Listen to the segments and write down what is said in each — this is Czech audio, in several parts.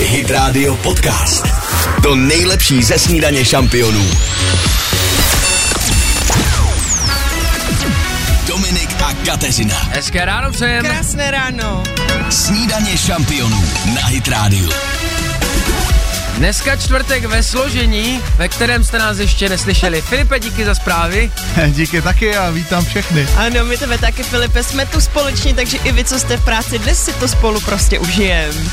Hit Radio Podcast. To nejlepší ze snídaně šampionů. Dominik a Kateřina. Hezké ráno přejem. Krásné ráno. Snídaně šampionů na Hit Radio. Dneska čtvrtek ve složení, ve kterém jste nás ještě neslyšeli. Filipe, díky za zprávy. Díky taky a vítám všechny. Ano, my tebe taky, Filipe, jsme tu společně, takže i vy, co jste v práci, dnes si to spolu prostě užijem.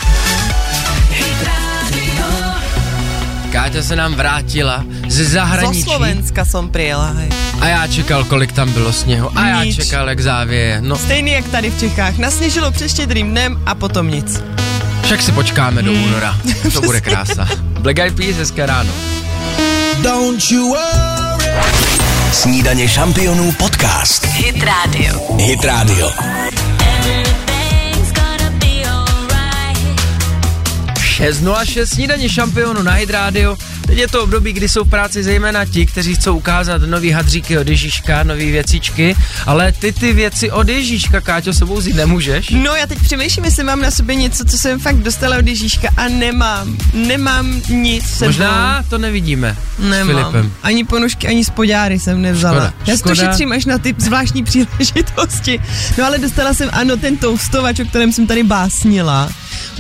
Káťa se nám vrátila ze zahraničí. Zo Slovenska jsem přijela, hej. A já čekal, kolik tam bylo sněhu. A já Nič. čekal, jak závěje. No, Stejný jak tady v Čechách. Nasněžilo před štědrým dnem a potom nic. však si počkáme do února. To bude krása. Black Eyed Peas, hezké ráno. Snídaně šampionů podcast. Hit Radio. Hit Radio. 6.06 snídaně šampionu na Hit Radio. Teď je to období, kdy jsou v práci zejména ti, kteří chcou ukázat nový hadříky od Ježíška, nový věcičky, ale ty ty věci od Ježíška, Káťo, sebou vzít nemůžeš. No, já teď přemýšlím, jestli mám na sobě něco, co jsem fakt dostala od Ježíška a nemám. Nemám nic sebou. Možná to nevidíme s Nemám. Filipem. Ani ponožky, ani spodáry jsem nevzala. Škoda, Já si to šetřím až na ty zvláštní příležitosti. No ale dostala jsem, ano, ten toustovač, o kterém jsem tady básnila.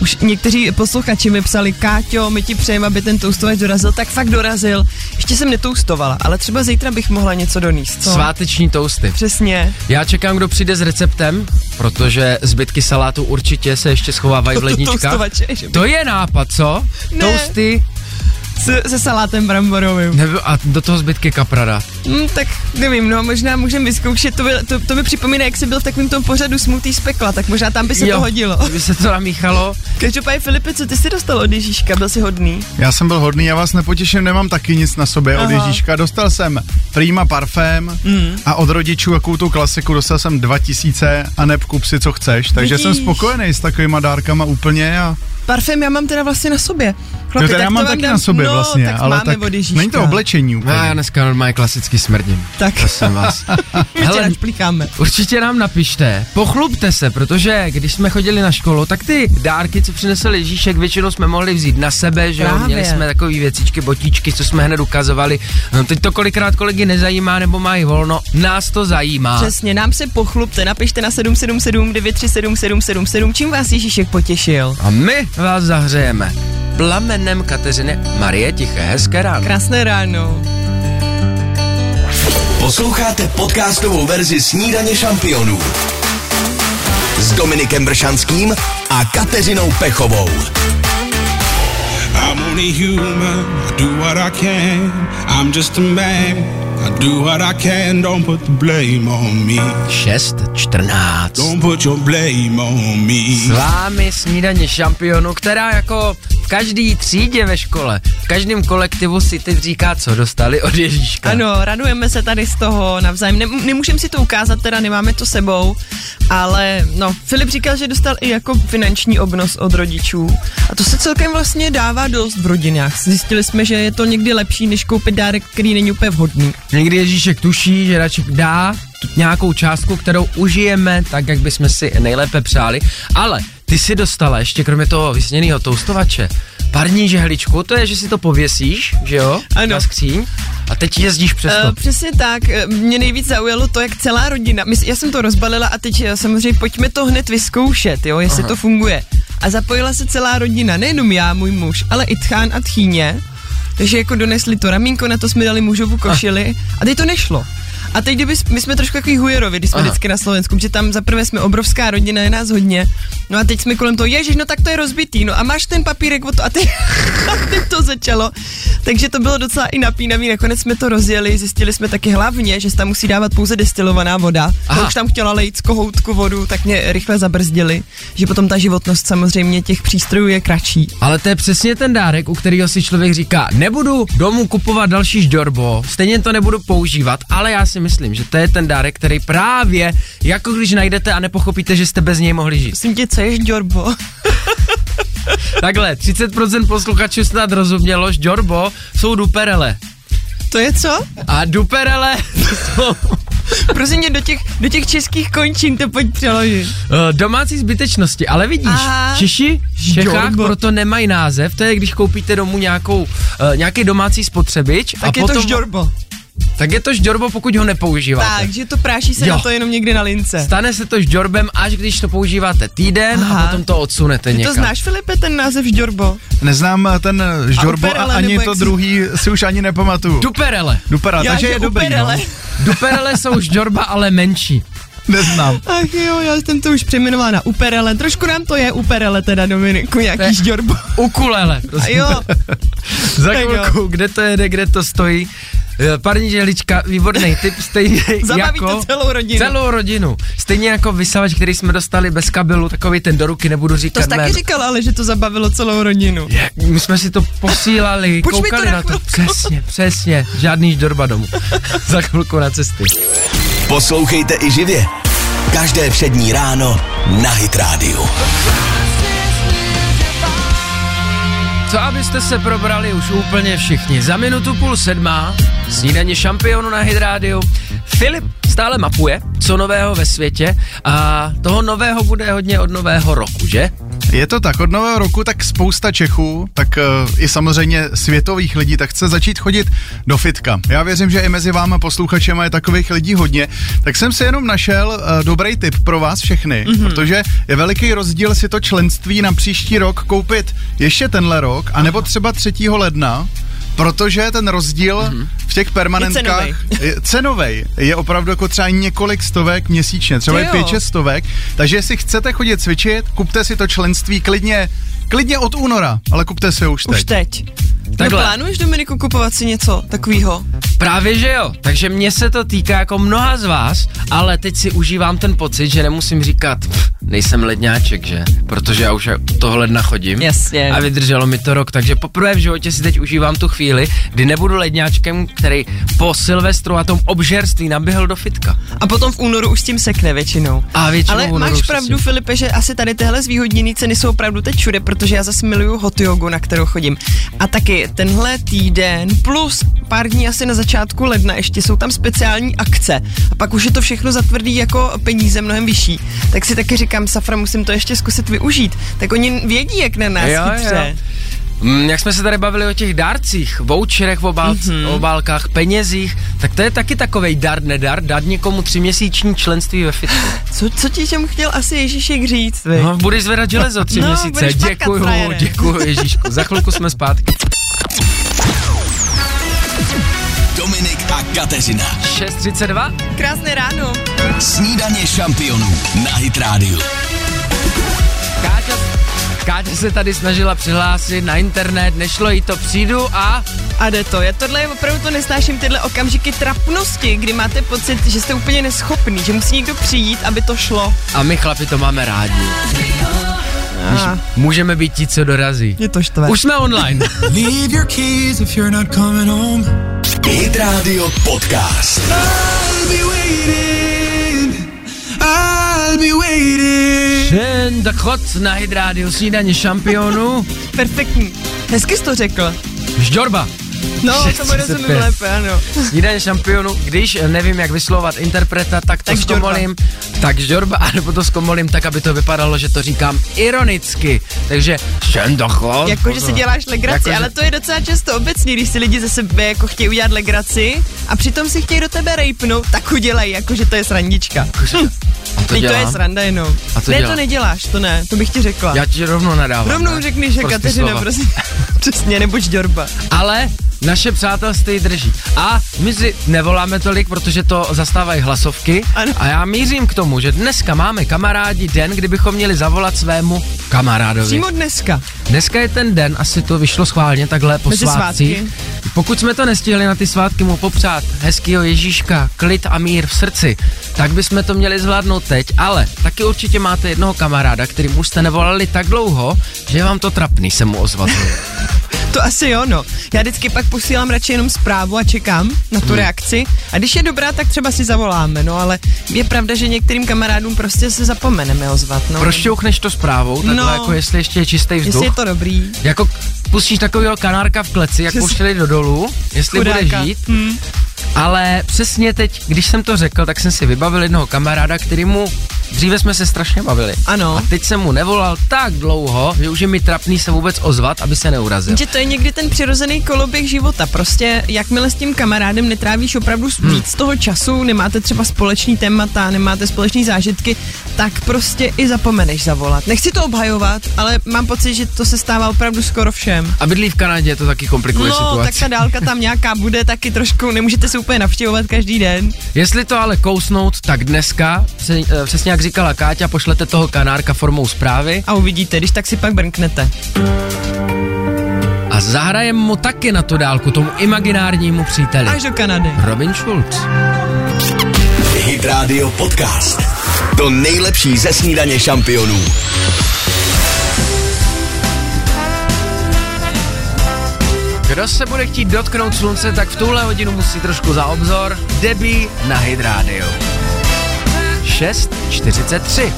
Už někteří posluchači mi psali, Káťo, my ti přejeme, aby ten toustovač dorazil, tak fakt dorazil. Ještě jsem netoustovala, ale třeba zítra bych mohla něco donést. Co? Sváteční tousty. Přesně. Já čekám, kdo přijde s receptem, protože zbytky salátu určitě se ještě schovávají v To ledničkách. by- To je nápad, co? Ne. Tousty Se, se salátem bramborovým. nebo, a do toho zbytky kaprada. Hmm, tak nevím, no, možná můžeme vyzkoušet, to, by, to, to mi připomíná, jak jsi byl v takovém tom pořadu Smutý z pekla, tak možná tam by se to hodilo. Kdyby se to namíchalo. Každopádně Filipe, co ty jsi dostal od Ježíška, byl jsi hodný? Já jsem byl hodný, já vás nepotěším, nemám taky nic na sobě od Aha. Ježíška. Dostal jsem Prima parfém Mm. a od rodičů jakou tu klasiku dostal jsem 2000 a neb kup si co chceš, takže jsem Vidíš. spokojený s takovýma dárkama úplně a Parfém já mám teda vlastně na sobě. jo, teda tak já to mám taky dám- na sobě no, vlastně, tak ale máme tak od není to oblečení No, úplně. já dneska normálně klasicky smrdím. Tak, Prosím vás. Hele, našplíkáme. určitě nám napište, pochlubte se, protože když jsme chodili na školu, tak ty dárky, co přinesl Ježíšek, většinou jsme mohli vzít na sebe, že jo, měli jsme takové věcičky, botičky, co jsme hned ukazovali. No teď to kolikrát kolegy nezajímá nebo mají volno, nás to zajímá. Přesně, nám se pochlubte, napište na 777 937 777, čím vás Ježíšek potěšil. A my vás zahřejeme plamenem Kateřiny Marie Tiché. Hezké ráno. Krásné ráno. Posloucháte podcastovou verzi Snídaně šampionů s Dominikem Bršanským a Kateřinou Pechovou. I'm only human. I do what I can. I'm just a man. I do what I can. Don't put the blame on me. 6.14. Don't put your blame on me. S vámi snídaně šampionu, která jako v každý třídě ve škole, v každém kolektivu si teď říká, co dostali od Ježíška. Ano, radujeme se tady z toho navzájem. Nem, nemůžeme si to ukázat, teda nemáme to sebou, ale no, Filip říkal, že dostal i jako finanční obnos od rodičů. A to se celkem vlastně dává dost v rodinách. Zjistili jsme, že je to někdy lepší, než koupit dárek, který není úplně vhodný. Někdy Ježíšek tuší, že radši dá nějakou částku, kterou užijeme tak, jak bychom si nejlépe přáli, ale ty si dostala ještě kromě toho vysněného toustovače parní žehličku, to je, že si to pověsíš, že jo, Ano. na skříň a teď jezdíš přes to. Uh, přesně tak. Eh, Mě nejvíc zaujalo to, jak celá rodina, my, já jsem to rozbalila a teď eh, samozřejmě pojďme to hned vyzkoušet, jo, jestli Aha. to funguje. A zapojila se celá rodina, nejenom já, můj muž, ale i tchán a tchýně. Takže jako donesli to ramínko, na to jsme dali mužovu košili a teď to nešlo. A teď, kdyby, my jsme trošku takový hujerovi, když jsme Aha. vždycky na Slovensku, že tam zaprvé jsme obrovská rodina, je nás hodně. No a teď jsme kolem toho, ježiš, no tak to je rozbitý, no a máš ten papírek od to a teď, a teď to začalo. Takže to bylo docela i napínavý, nakonec jsme to rozjeli, zjistili jsme taky hlavně, že se tam musí dávat pouze destilovaná voda. Aha. A už tam chtěla lejt z kohoutku vodu, tak mě rychle zabrzdili, že potom ta životnost samozřejmě těch přístrojů je kratší. Ale to je přesně ten dárek, u kterého si člověk říká, nebudu domů kupovat další žďorbo, stejně to nebudu používat, ale já si myslím, že to je ten dárek, který právě, jako když najdete a nepochopíte, že jste bez něj mohli žít. Myslím tě, co je žďorbo? Takhle, 30% posluchačů snad rozumělo, žďorbo jsou duperele. to je co? A duperele jsou Prosím tě, do těch, do těch českých končin to pojď přeložit. Uh, domácí zbytečnosti, ale vidíš, Aha. Češi v Čechách Žďorbo. proto nemají název, to je když koupíte domů nějakou, uh, nějaký domácí spotřebič Tak a je potom, to žďorbo. Tak je to žďorbo, pokud ho nepoužíváte. Takže to práší se Jo. na to jenom někde na lince. Stane se to žďorbem, až když to používáte týden Aha. a potom to odsunete Ty někam. to znáš, Filipe, ten název žďorbo? Neznám eh, ten žorbo a, uperele, ani to jak si- druhý si už ani nepamatuju. Duperele. Dupera, Já, takže že je dobrý, uperele. no. Duperele jsou žďorba, ale menší. Neznám. Ach jo, já jsem to už přejmenovala na uperele. Trošku nám to je uperele teda, Dominiku, nějaký žďorbo. Ukulele, A prosím. jo, Za Tak jo. chvilku, kde to jede, kde to stojí. Eh, Parní žehlička, výborný tip, stejně zabaví jako... to celou rodinu. Celou rodinu. Stejně jako vysavač, který jsme dostali bez kabelu, takový ten do ruky, nebudu To říkat jsi taky říkal, ale že to zabavilo celou rodinu. Jak, my jsme si to posílali, Pojď mi to koukali na na to. Přesně, přesně. Žádný ždorba domů. Za chvilku na cesty. Poslouchejte i živě. Každé všední ráno na Hit Radio. Co abyste se probrali už úplně všichni. Za minutu půl sedmá, snídaně šampionu na Hydrádiu. Filip stále mapuje, co nového ve světě a toho nového bude hodně od nového roku, že? Je to tak, od nového roku tak spousta Čechů, tak uh, i samozřejmě světových lidí, tak chce začít chodit do fitka. Já věřím, že i mezi váma posluchačema je takových lidí hodně, tak jsem si jenom našel uh, dobrý tip pro vás všechny, mm-hmm. protože je veliký rozdíl si to členství na příští rok koupit ještě tenhle rok, anebo třeba 3. ledna, Protože ten rozdíl mm-hmm. v těch permanentkách je cenovej. Je opravdu jako třeba několik stovek měsíčně, třeba je pět, šest stovek. Takže jestli chcete chodit cvičit, kupte si to členství klidně, klidně od února, ale kupte si ho už teď. Už teď. Takhle. No plánuješ, Dominiku, kupovat si něco takového? Právě že jo, takže mně se to týká jako mnoha z vás, ale teď si užívám ten pocit, že nemusím říkat, "Pff, nejsem ledňáček, že? Protože já už toho ledna chodím. Jasně. A vydrželo mi to rok, takže poprvé v životě si teď užívám tu chvíli, kdy nebudu ledňáčkem, který po Silvestru a tom obžerství naběhl do fitka. A potom v únoru už s tím sekne většinou. A většinou Ale máš pravdu, Filipe, že asi tady tyhle zvýhodněné ceny jsou opravdu teď všude, protože já zase miluju hot jogu, na kterou chodím. A taky tenhle týden plus pár dní asi na začátku ledna ještě jsou tam speciální akce. A pak už je to všechno zatvrdý jako peníze mnohem vyšší. Tak si taky říkám, Safra, musím to ještě zkusit využít. Tak oni vědí, jak na nás Jo, chytře. jo. Mm, jak jsme se tady bavili o těch dárcích, voucherech v obál, Mhm. mm-hmm. obálkách, penězích, tak to je taky takovej dar, nedar, dát někomu tříměsíční členství ve fitku. Co, co ti těm chtěl asi Ježíšek říct, vy? No, budeš zvedat železo tři No, měsíce. Děkuju, děkuju Ježíšku. Za chvilku jsme zpátky. Dominik a Kateřina. 6.32. Krásné ráno. Snídaně šampionů na Hit Radio. Káťa, Káťa se tady snažila přihlásit na internet, nešlo jí to, přijdu a A jde to. Já tohle je opravdu to nesnáším, tyhle okamžiky trapnosti, kdy máte pocit, že jste úplně neschopný, že musí někdo přijít, aby to šlo. a my chlapi to máme rádi. Když A můžeme být ti, co dorazí. je to štve. Už jsme online. Leave your keys if you're not coming home. Hit Radio Podcast. I'll be waiting. I'll be waiting. Ten chod na Hydrádiu snídaně šampionů. Perfektní. Hezky jsi to řekl. Žďorba. No, to 635. rozumím lépe, ano. Snídaně šampionu, když nevím, jak vyslovovat interpreta, tak to Tak žďorba. zkomolím, tak žďorba, anebo to zkomolím tak, aby to vypadalo, že to říkám ironicky. Takže šendochod. Jako, že si děláš legraci, Jako, ale to je docela často obecně, když si lidi ze sebe jako chtějí udělat legraci a přitom si chtějí do tebe rejpnout, tak udělej, jako že to je srandička. A to to je sranda jenom. A to ne, dělám. to neděláš, to ne, to bych ti řekla. Já ti rovnou nadávám. Rovnou ne? řekni, že Prostý Kateřina, prosím. Přesně, nebo žďorba. Ale naše přátelství drží. A my si nevoláme tolik, protože to zastávají hlasovky. Ano. A já mířím k tomu, že dneska máme kamarádi den, kdybychom měli zavolat svému kamarádovi. Přímo dneska. Dneska je ten den, asi to vyšlo schválně takhle po Mezi svátcích. svátky. Pokud jsme to nestihli na ty svátky mu popřát hezkýho Ježíška, klid a mír v srdci, tak bychom to měli zvládnout teď, ale taky určitě máte jednoho kamaráda, kterým už jste nevolali tak dlouho, že je vám to trapný se mu ozvat. To asi jo, no. Já vždycky pak posílám radši jenom zprávu a čekám na tu Hmm. reakci. A když je dobrá, tak třeba si zavoláme, no ale je pravda, že některým kamarádům prostě se zapomeneme ozvat, no. Prošťouchneš to zprávou, takhle No. jako jestli ještě je čistý vzduch. Jestli je to dobrý. Jako pustíš takového kanárka v kleci, jak puštěli do dolů, jestli bude Chudáka. žít. Hmm. Ale přesně teď, když jsem to řekl, tak jsem si vybavil jednoho kamaráda, který mu Dříve jsme se strašně bavili. Ano. A teď jsem mu nevolal tak dlouho, že už je mi trapný se vůbec ozvat, aby se neurazil. Že to je někdy ten přirozený koloběh života. Prostě jakmile s tím kamarádem netrávíš opravdu Hmm. víc toho času, nemáte třeba společný témata, nemáte společný zážitky, tak prostě i zapomeneš zavolat. Nechci to obhajovat, ale mám pocit, že to se stává opravdu skoro všem. A bydlí v Kanadě, to taky komplikuje No, situaci. tak ta dálka tam nějaká bude taky trošku, nemůžete se úplně navštěvovat každý den. Jestli to ale kousnout, tak dneska, se, eh, přesně jak říkala Káťa, pošlete toho kanárka formou zprávy A uvidíte, když tak si pak brnknete. a zahrajem mu taky na tu dálku, tomu imaginárnímu příteli. Až do Kanady. Robin Schulz. Hit Radio Podcast. To nejlepší ze snídaně šampionů. Kdo se bude chtít dotknout slunce, tak v tuhle hodinu musí trošku za obzor. Debbie na Hit Radio. 6.43.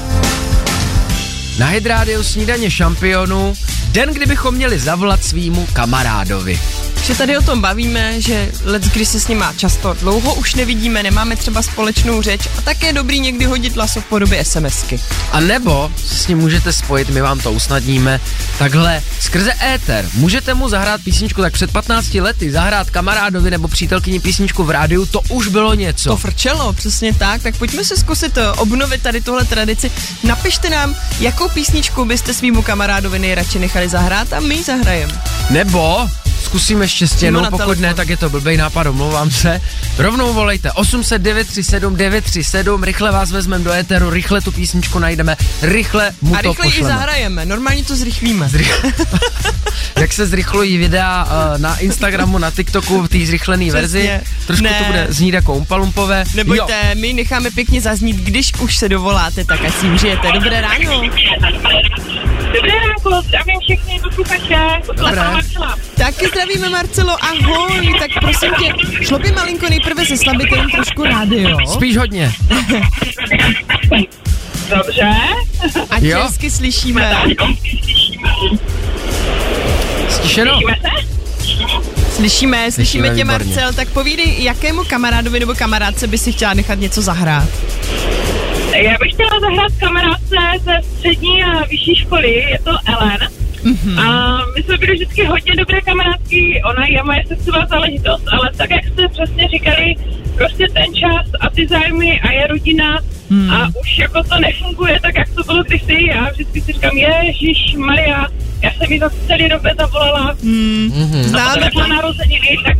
Na Hit Radio snídaně šampionů. Den, kdybychom měli zavolat svýmu kamarádovi. Že tady o tom bavíme, že let, když se s nima často dlouho už nevidíme, nemáme třeba společnou řeč a tak je dobrý někdy hodit laso v podobě SMSky. A nebo se s ním můžete spojit, my vám to usnadníme, takhle skrze éter. Můžete mu zahrát písničku, tak před 15 lety zahrát kamarádovi nebo přítelkyni písničku v rádiu, to už bylo něco. To frčelo, přesně tak, tak pojďme se zkusit eh, obnovit tady tuhle tradici. Napište nám, jakou písničku byste svýmu kamarádovi nejradši nechali zahrát a my ji zahrajeme. Nebo zkusíme štěstěnou, pokud telefon. ne, tak je to blbej nápad, omlouvám se. Rovnou volejte 800 937 937, rychle vás vezmeme do éteru, rychle tu písničku najdeme, rychle mu A to rychle ji pošleme. zahrajeme, normálně to zrychlíme. Jak se zrychlují videa uh, na Instagramu, na TikToku v té zrychlené verzi. Trošku Ne. to bude znít jako umpalumpové. Nebojte, my necháme pěkně zaznít, když už se dovoláte, tak ať si užijete. Dobré ráno. Dobré ráno, zdravím všechny posluchače. Dobré. Marcela. Taky zdravíme Marcelo, ahoj, tak prosím tě, šlo by malinko nejprve zeslabit jenom trošku rádio, Spíš hodně. Dobře. ať Jo. hezky slyšíme. Stišeno? Slyšíme se? Slyšíme, slyšíme tě výborně. Marcel, tak povídej, jakému kamarádovi nebo kamarádce by si chtěla nechat něco zahrát. Já bych chtěla zahrát kamarádce ze střední a vyšší školy, je to Ellen. Mm-hmm. A my jsme byli vždycky hodně dobré kamarádky, ona je moje srdcová záležitost, ale tak, jak jste přesně říkali, prostě ten čas a ty zájmy a je rodina hmm. a už jako to nefunguje tak, jak to bylo kdysi a vždycky si říkám, Ježíš Maria, já jsem jí za celý době zavolala, A Známe potom, jak má narozeniny, tak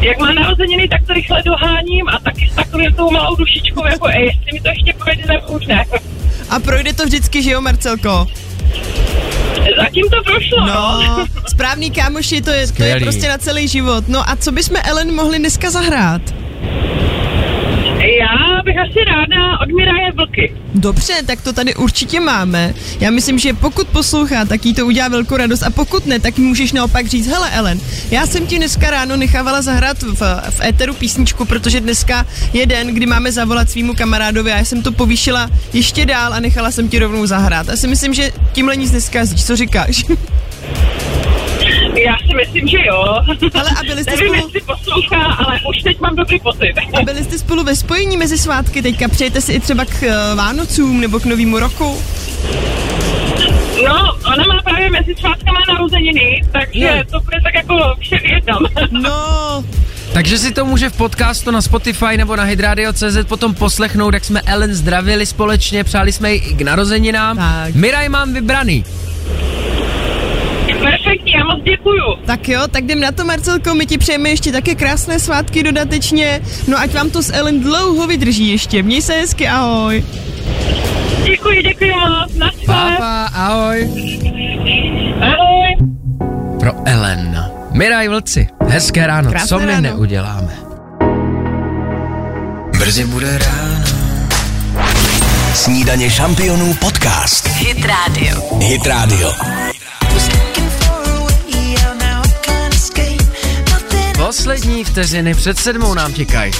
jak má narozeniny, tak to rychle doháním a taky s takovým tou malou dušičkou, jako ej, jestli mi to ještě projde, tak už ne. A projde to vždycky, že jo Marcelko? Zatím to prošlo, no. No, správný kámoši, to je, to je Skvělý. prostě na celý život. No a co bychom Ellen mohli dneska zahrát? Já bych asi ráda od Miraje Vlky. Dobře, tak to tady určitě máme. Já myslím, že pokud poslouchá, tak jí to udělá velkou radost a pokud ne, tak můžeš naopak říct, hele Ellen, já jsem ti dneska ráno nechávala zahrát v, v éteru písničku, protože dneska je den, kdy máme zavolat svýmu kamarádovi a já jsem to povýšila ještě dál a nechala jsem ti rovnou zahrát. A si myslím, že tímhle nic neskazíš, co říkáš? Já si myslím, že jo. Ale a byli jste Nevím, spolu- jestli poslouchá, ale už teď mám dobrý pocit. A byli jste spolu ve spojení mezi svátky teďka? Přejete si i třeba k eh, Vánocům nebo k Novému roku? No, ona má právě mezi svátkama narozeniny, takže Je. to bude tak jako vše v jednom. No, Takže si to může v podcastu na Spotify nebo na hydradio.cz potom poslechnout, jak jsme Ellen zdravili společně, přáli jsme jí i k narozeninám. Tak. Miraj mám vybraný. Moc děkuju. tak jo, tak jdem na to, Marcelko, my ti přejeme ještě také krásné svátky dodatečně. No ať vám to s Ellen dlouho vydrží ještě. Měj se hezky, ahoj. Děkuji, děkuji moc. Na Papa, ahoj. Ahoj. Pro Ellen. Miraj vlci, hezké ráno, Krásné co my ráno. neuděláme. Brzy bude ráno. Snídaně šampionů podcast. Hit Radio. Hit Radio. Poslední vteřiny před sedmou nám těkají.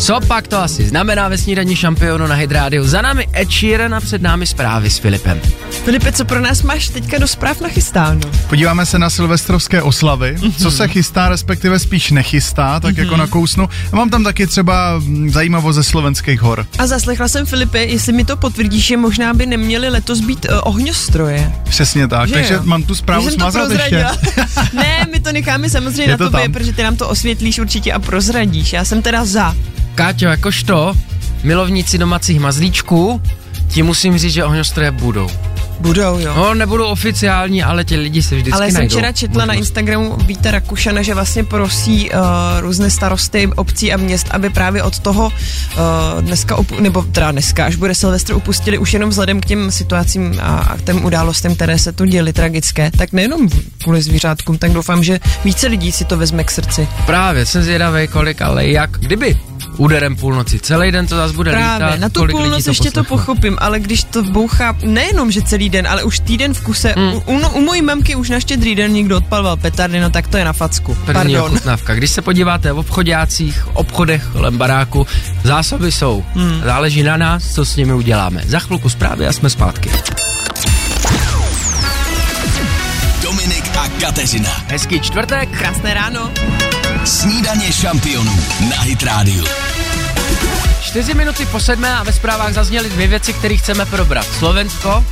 Co pak to asi znamená ve snídaní šampionu na Hydrádiu? Za námi Ed Sheeran a před námi zprávy s Filipem. Filipe, co pro nás máš teďka do zpráv nachystáno? Podíváme se na silvestrovské oslavy, co se chystá, respektive spíš nechystá, tak jako nakousnu. A mám tam taky třeba mm, zajímavost ze slovenských hor. A zaslechla jsem Filipe, jestli mi to potvrdíš, že možná by neměli letos být uh, ohňostroje. Přesně tak, Že takže jo? mám tu zprávu smazat ještě. ne, my to necháme samozřejmě Je na to tobě, tam. protože ty nám to osvětlíš určitě a prozradíš. Já jsem teda za. Káťo, jakožto milovníci domácích mazlíčků, ti musím říct, že ohňostroje budou. Budou, jo. No, nebudou oficiální, ale ti lidi se vždycky Ale jsem najdou. včera četla na možnost. Instagramu Víta Rakušana, že vlastně prosí uh, různé starosty obcí a měst, aby právě od toho uh, dneska, upu- nebo teda dneska, až bude Silvestr, upustili už jenom vzhledem k těm situacím a, a k těm událostem, které se tu děly tragické, tak nejenom kvůli zvířátkům, tak doufám, že více lidí si to vezme k srdci. Právě, jsem zvědavý, kolik, ale jak, kdyby úderem půlnoci, celý den to zase bude Právě, lítat, na tu kolik lidí půlnoc to ještě to pochopím, ale když to bouchá nejenom, že celý den, ale už týden v kuse, Hmm. u, u, no, u mojí mamky už na štědrý den někdo odpaloval petardy, no tak to je na facku. První Pardon. ochutnávka. Když se podíváte v obchodácích, obchodech kolem baráku, zásoby jsou. Hmm. Záleží na nás, co s nimi uděláme. Za chvilku zprávy a jsme zpátky. Dominik a Kateřina. Hezký čtvrtek. Krásné ráno. Snídaně šampionů na Hit Radio. Čtyři minuty po sedmé a ve zprávách zazněly dvě věci, které chceme probrat. Slovensko,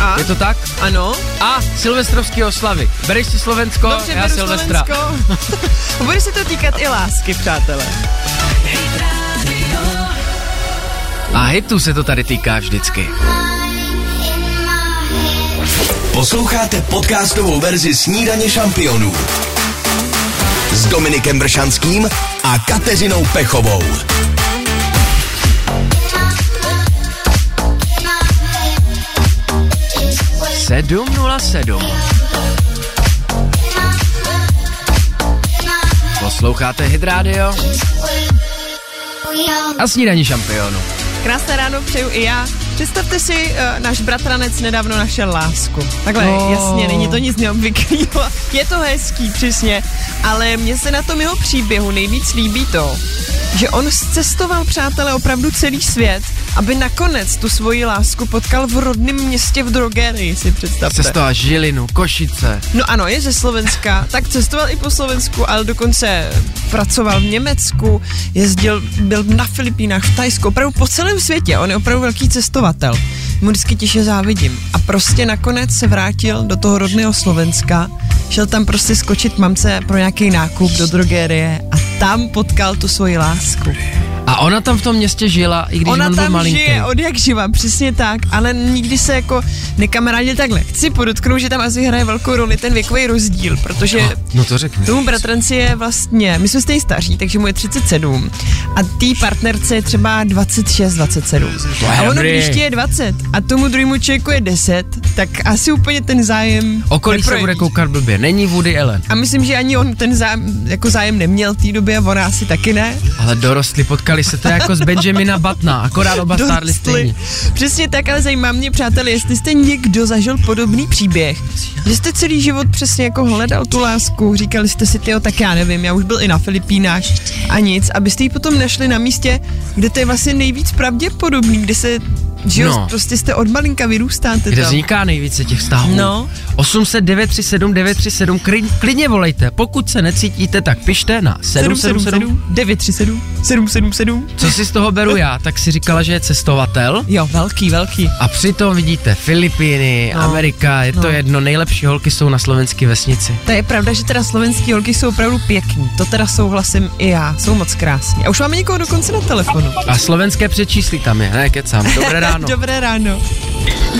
A? je to tak? Ano. A silvestrovské oslavy. Bereš si Slovensko, Dobře, já beru Silvestra. Slovensko. Bude se to týkat i lásky, přátelé. A hitu se to tady týká vždycky. Posloucháte podcastovou verzi Snídaně šampionů s Dominikem Bršanským a Kateřinou Pechovou. Sedm nula sedm. Posloucháte Hit Radio a snídaní šampionu. Krásné ráno přeju i já. Představte si, uh, náš bratranec nedávno našel lásku. Takhle, No. jasně, není to nic neobvyklého. Je to hezký, přesně. Ale mně se na tom jeho příběhu nejvíc líbí to, že on cestoval, přátelé, opravdu celý svět, aby nakonec tu svoji lásku potkal v rodném městě v drogerii, si představte. Cestoval Žilinu, Košice. No ano, je ze Slovenska, tak cestoval i po Slovensku, ale dokonce pracoval v Německu, jezdil, byl na Filipínách, v Tajsku, opravdu po celém světě, on je opravdu velký cestovatel. Mu vždycky těše závidím. A prostě nakonec se vrátil do toho rodného Slovenska, šel tam prostě skočit mamce pro nějaký nákup do drogérie a tam potkal tu svoji lásku. A ona tam v tom městě žila, i když Ona on byl tam malinký. žije od jak živa, přesně tak, ale nikdy se jako nekamarádil takhle. Chci podotknout, že tam asi hraje velkou roli ten věkový rozdíl, protože No to řekni. tomu bratranci je vlastně, my jsme stejně staří, takže mu je 37 a té partnerce je třeba 26, 27. To je A ono, když ti je 20 a tomu druhému člověku je 10, tak asi úplně ten zájem Okolí se bude koukat blbě. Není Woody Allen. A myslím, že ani on ten zájem, jako zájem neměl v té době a ona asi taky ne. Ale dorostli, potkali se to jako z Benjamina Batna, akorát oba stárli stejně. Přesně tak, ale zajímá mě, přátelé, jestli jste někdo zažil podobný příběh, že jste celý život přesně jako hledal tu lásku, říkali jste si, tyjo, tak já nevím, já už byl i na Filipínách a nic, abyste ji potom našli na místě, kde to je vlastně nejvíc pravděpodobný, kde se, že jo, No. prostě jste od malinka vyrůstáte Kde tam. vzniká nejvíce těch vztahů? No. 800 937 937, klid- klidně volejte. Pokud se necítíte, tak pište na 777. 937 777 Co si z toho beru já? Tak si říkala, že je cestovatel Jo, velký, velký. a přitom vidíte Filipíny, No. Amerika, je to No. jedno, nejlepší holky jsou na slovenské vesnici. To je pravda, že teda slovenský holky jsou opravdu pěkný. To teda souhlasím i já, jsou moc krásní. A už máme někoho dokonce na telefonu. A slovenské přečísli tam je, ne, kecám. Dobré ráno. Dobré ráno.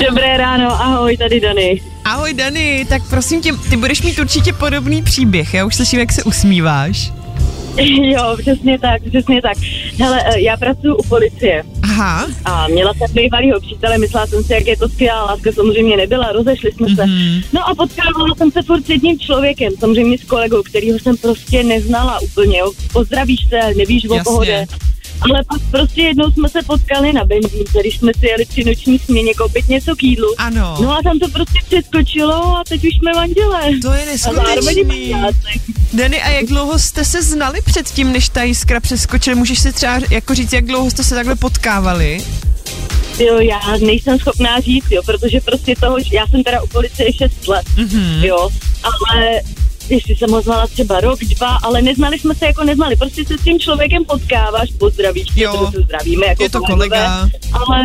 Dobré ráno, ahoj, tady Dany. Ahoj Dani, tak prosím tě, ty budeš mít určitě podobný příběh, já už slyším, jak se usmíváš. Jo, přesně tak, přesně tak. Hele, eh, já pracuji u policie Aha, a měla jsem bývalýho přítele, myslela jsem si, jak je to skvělá láska, samozřejmě nebyla, rozešli jsme se. Mhm. No a potkávala jsem se furt s jedním člověkem, samozřejmě s kolegou, kterýho jsem prostě neznala úplně, jo. Pozdravíš se, nevíš, o koho jde. Ale pak prostě jednou jsme se potkali na benzínce, když jsme si jeli při noční směně koupit něco k jídlu. Ano. No a tam to prostě přeskočilo a teď už jsme manželé. To je A neskutečný. manželci. Dany, a jak dlouho jste se znali předtím, než ta jiskra přeskočila? Můžeš si třeba jako říct, jak dlouho jste se takhle potkávali? Jo, já nejsem schopná říct, jo, protože prostě toho, já jsem teda u policie 6 let, Mhm. mm-hmm. jo, ale jestli jsem ho znala třeba rok, dva, ale neznali jsme se jako neznali, prostě se s tím člověkem potkáváš, pozdravíš, Jo. jo. se zdravíme jako Je to kolega. ale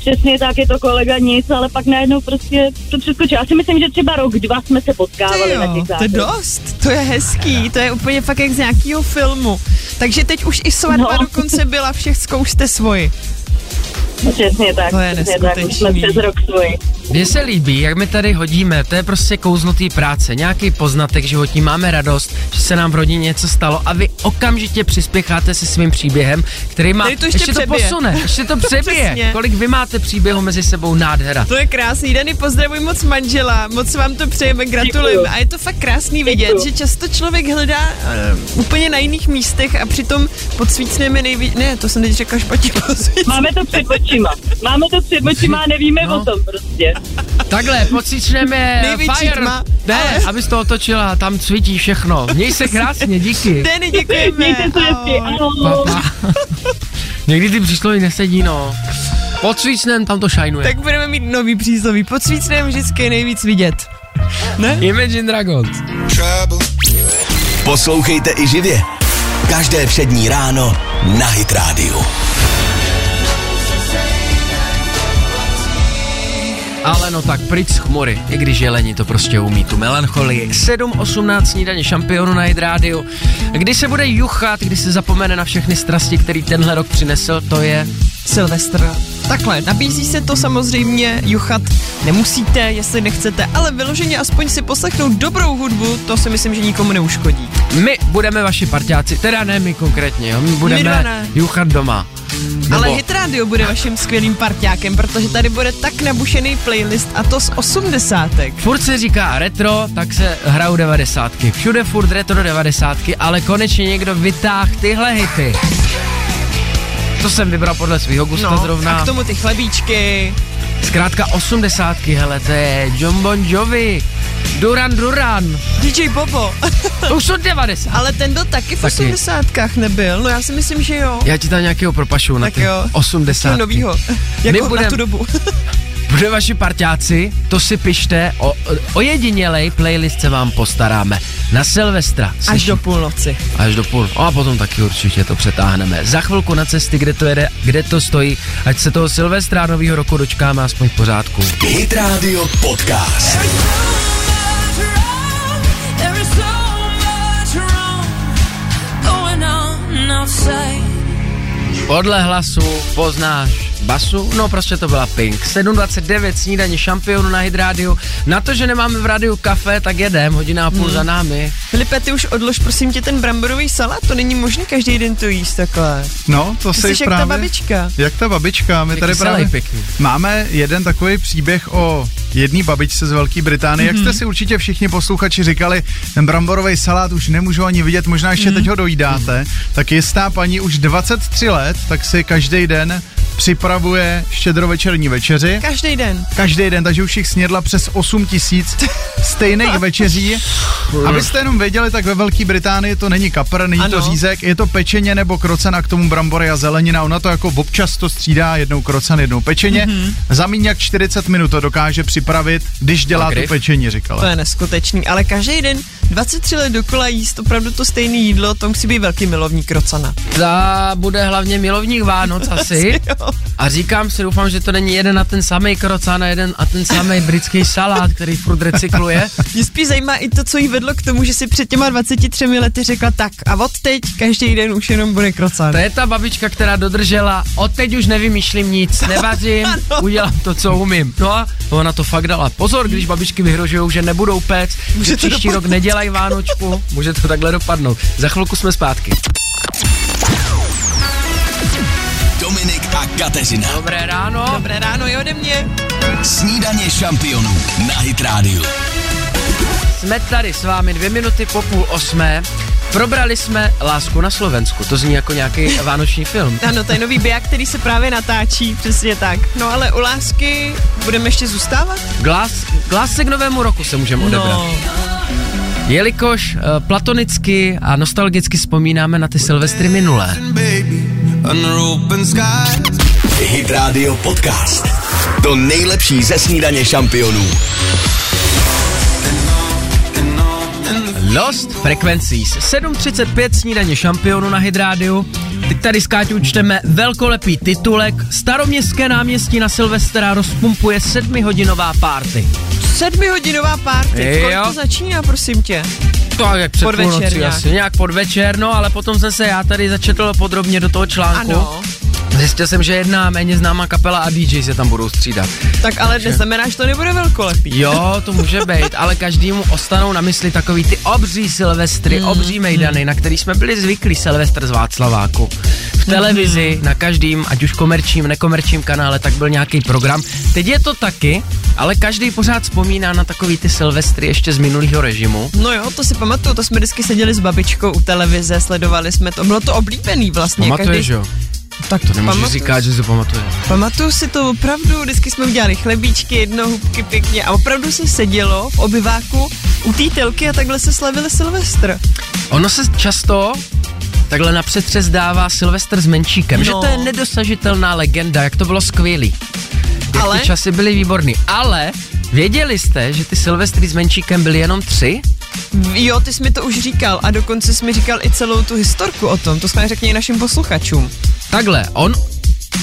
přesně tak je to kolega nic, ale pak najednou prostě to přeskočilo. Já si myslím, že třeba rok, dva jsme se potkávali Ty na jo, těch to je záchodech. dost, to je hezký, to je úplně fakt jak z nějakého filmu. Takže teď už i svatba No. dokonce byla, všech jste svoji. Přesně tak, To je přesně tak, už jsme přes rok svoji. Mně se líbí, jak my tady hodíme, to je prostě kouznutý práce, nějaký poznatek životní, máme radost, že se nám v rodině něco stalo a vy okamžitě přispěcháte se svým příběhem, který má, Který to ještě ještě to přebije. posune, ještě to přebije. Přesně. Kolik vy máte příběhu mezi sebou, nádhera. To je krásný, Dany, pozdravuj moc manžela, moc vám to přejeme, gratulujeme. Děkuju. A je to fakt krásný vidět, Děkuju. že často člověk hledá uh, úplně na jiných místech a přitom pod svícnemi nejvíc, ne, to jsem teď řekla špatně. Máme to před očima. Máme to před očima a nevíme No. o tom prostě. Takhle, pocvičneme Největší fire. tma. Ne, Ale- abys to otočila, tam svítí všechno. Měj se krásně, díky. Dany, děkujeme. Mějte se hezky. Někdy ty přísloví nesedí, no. Pod svícnem tam to šajnuje. Tak budeme mít nový přísloví. Pod svícnem vždycky je nejvíc vidět. Ne? Imagine Dragons. Poslouchejte i živě. Každé přední ráno na Hit Radio. Ale no tak pryč z chmury, i když jeleni to prostě umí tu melancholii. 7.18 snídaně šampionu na Radio. Kdy se bude juchat, kdy se zapomene na všechny strasti, který tenhle rok přinesl, to je Silvestr. Takhle, nabízí se to samozřejmě, juchat nemusíte, jestli nechcete, ale vyloženě aspoň si poslechnout dobrou hudbu, to si myslím, že nikomu neuškodí. my budeme vaši parťáci, teda ne my konkrétně, jo? my budeme ne. juchat doma. Nebo, Ale Hit Radio bude vaším skvělým parťákem, protože tady bude tak nabušený playlist a to z osmdesátek. Furt se říká retro, tak se hrajou devadesátky. Všude furt retro devadesátky, ale konečně někdo vytáh tyhle hity. To jsem vybral podle svého gusta No, zrovna. a k tomu ty chlebíčky. Zkrátka osmdesátky, hele, to je John Bon Jovi, Duran Duran, DJ Bobo. to už jsou 90. Ale ten byl taky v Taky. osmdesátkách nebyl, no já si myslím, že jo. Já ti tam nějakého propašu na tak ty jo. 80. Něco novýho. Jako na budem- tu dobu. Bude vaši parťáci, to si pište, o, o jedinělej playlist se vám postaráme. Na Silvestra. Až Slyší- do půlnoci. Až do půl. A potom taky určitě to přetáhneme. Za chvilku na cesty, kde to jede, kde to stojí, ať se toho Silvestra nového roku dočkáme aspoň v pořádku. Hit Radio Podcast. Podle hlasu poznáš basu, no prostě to byla Pink. 7.29 snídaně šampionu na Hydrádiu. Na to, že nemáme v rádiu kafe, tak jedem, hodina a půl Hmm. za námi. Filipe, ty už odlož prosím tě ten bramborový salát, to není možné každý den to jíst takhle. No, to si jsi jak právě... ta babička. Jak ta babička, my Je tady právě pěkný. máme jeden takový příběh o jedné babičce z Velké Británie. Mhm. Jak jste si určitě všichni posluchači říkali, ten bramborový salát už nemůžu ani vidět, možná Mhm. ještě teď ho dojídáte, tak jistá paní už 23 let, tak si každý den připravuje štědrovečerní večeři. Každý den. Každý den, takže už jich snědla přes 8 tisíc stejných večeří. Abyste jenom věděli, tak ve Velké Británii to není kapr, není Ano. to řízek, je to pečeně nebo krocen a k tomu brambory a zelenina. Ona to jako občas to střídá, jednou krocen, jednou pečeně. Mhm. Mm-hmm. Za míň jak 40 minut to dokáže připravit, když dělá grif? pečení, říkala. To je neskutečný, ale každý den 23 let dokola jíst opravdu to stejné jídlo, to musí být velký milovník krocana. Ta bude hlavně milovník Vánoc asi. jo. A říkám si, doufám, že to není jeden na ten samý krocán a jeden a ten samý britský salát, který furt recykluje. Mě spíš zajímá i to, co jí vedlo k tomu, že si před těma 23 lety řekla tak a od teď každý den už jenom bude krocan. To je ta babička, která dodržela, od teď už nevymýšlím nic, nevařím, Ano. udělám to, co umím. No a ona to fakt dala. Pozor, když babičky vyhrožují, že nebudou péct, že příští rok dopadnout. Nedělají Vánočku, může to takhle dopadnout. Za chvilku jsme zpátky. Dominik a Kateřina. Dobré ráno. Dobré ráno i ode mě. Snídaně šampionů na Hit Radio. Jsme tady s vámi dvě minuty po půl osmé. Probrali jsme Lásku na Slovensku, to zní jako nějaký vánoční film. Ano, to je nový biják, který se právě natáčí, přesně tak. No ale u lásky budeme ještě zůstávat? Glas, glásce k novému roku se můžeme odebrat. No, Jelikož uh, platonicky a nostalgicky vzpomínáme na ty Silvestry minulé. Hit Radio Podcast. To nejlepší ze snídaně šampionů. Lost Frequencies. 7.35 snídaně šampionu na Hydrádiu. Teď tady s Káťou čteme velkolepý titulek. Staroměstské náměstí na Silvestra rozpumpuje sedmihodinová párty. Sedmihodinová party, kolik to začíná, prosím tě? To jak před Podvečer půlnocí nějak. asi, nějak podvečer, no ale potom jsem se já tady začetl podrobně do toho článku. Ano, Zjistil jsem, že jedna méně známá kapela a DJ se tam budou střídat. tak ale neznamená, že to nebude velkolepý. Jo, to může být, ale každému ostanou na mysli takový ty obří silvestry, Mm, obří mejdany, na který jsme byli zvyklí Silvestr z Václaváku. V Mm. televizi, na každým, ať už komerčním, nekomerčním kanále, tak byl nějaký program. Teď je to taky, ale každý pořád vzpomíná na takový ty Silvestry ještě z minulého režimu. No jo, to si pamatuju, to jsme vždycky seděli s babičkou u televize, sledovali jsme to, bylo to oblíbený vlastně. Pamatuješ, jo? Tak To nemůžeš pamatuju. říkat, že si pamatuje. Pamatuju si to opravdu, vždycky jsme udělali chlebíčky, jednohubky pěkně a opravdu se sedělo v obyváku u té telky a takhle se slavili Silvestr. Ono se často takhle na přetřes dává Silvestr s Menšíkem, No. že to je nedosažitelná legenda, jak to bylo skvělý. Jak Ale- ty časy byly výborný. Ale věděli jste, že ty Silvestry s Menšíkem byly jenom tři? Jo, ty jsi mi to už říkal a dokonce jsi mi říkal i celou tu historku o tom, to jsme řekni i našim posluchačům. Takhle, on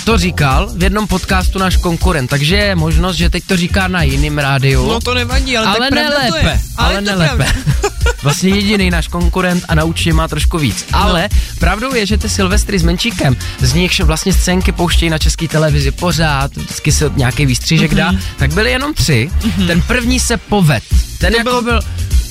to říkal v jednom podcastu náš konkurent, takže je možnost, že teď to říká na jiným rádiu. No to nevadí, ale, ale tak pravda to nelépe, je. ale to nelépe. vlastně jediný náš konkurent a naučí má trošku víc. No. Ale pravdou je, že ty Silvestry s Menčíkem, z nichž vlastně scénky pouštějí na české televizi pořád, vždycky se nějaký výstřížek Mhm. dá, tak byly jenom tři. Ten první se poved. Ten To jako byl- byl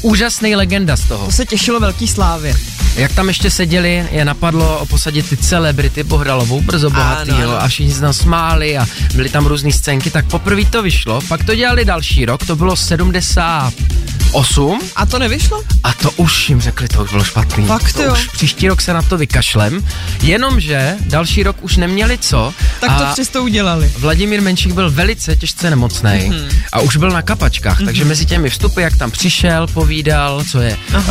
úžasný legenda z toho. To se těšilo velký slávě. Jak tam ještě seděli, je napadlo posadit ty celebrity Bohdalovou, brzo bohatýho ano. a všichni se tam smáli a byly tam různé scénky, tak poprvé to vyšlo, pak to dělali další rok, to bylo 78 A to nevyšlo? a to už jim řekli, to už bylo špatný. Fakt to jo. už příští rok se na to vykašlem, jenomže další rok už neměli co. Tak to přesto udělali. Vladimír Menšík byl velice těžce nemocný Mhm. mm-hmm. a už byl na kapačkách, mm-hmm. takže mezi těmi vstupy, jak tam přišel, povídal, co je, uh,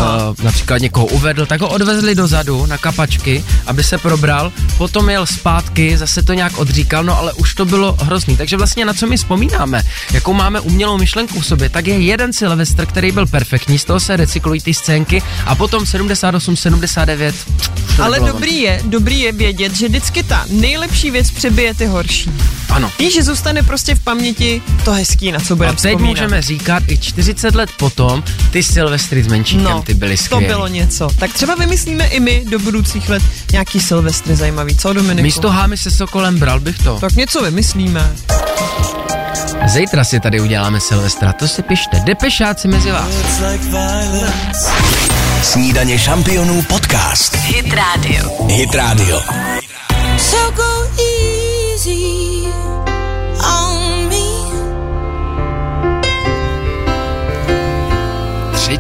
například někoho uvedl, tak ho odvezli dozadu na kapačky, aby se probral, potom jel zpátky, zase to nějak odříkal, no ale už to bylo hrozný. Takže vlastně na co my vzpomínáme, jakou máme umělou myšlenku v sobě, tak je jeden Silvestr, který byl perfektní, z toho se recyklují ty scénky a potom 78, 79. to Ale dobrý je, dobrý je vědět, že vždycky ta nejlepší věc přebije ty horší. Ano. Víš, že zůstane prostě v paměti to hezký, na co A budeme teď vzpomínat. můžeme říkat i 40 let potom, ty Silvestry s Menšíkem, No, ty byly to skvělý. bylo něco. Tak třeba vymyslíme i my do budoucích let nějaký Silvestry zajímavý, co Dominiku? Místo hámy se Sokolem bral bych to. Tak něco vymyslíme. Zítra si tady uděláme Silvestra, to si pište. Depešáci mezi vás. Snídaně šampionů podcast. Hit Radio. Hit Radio.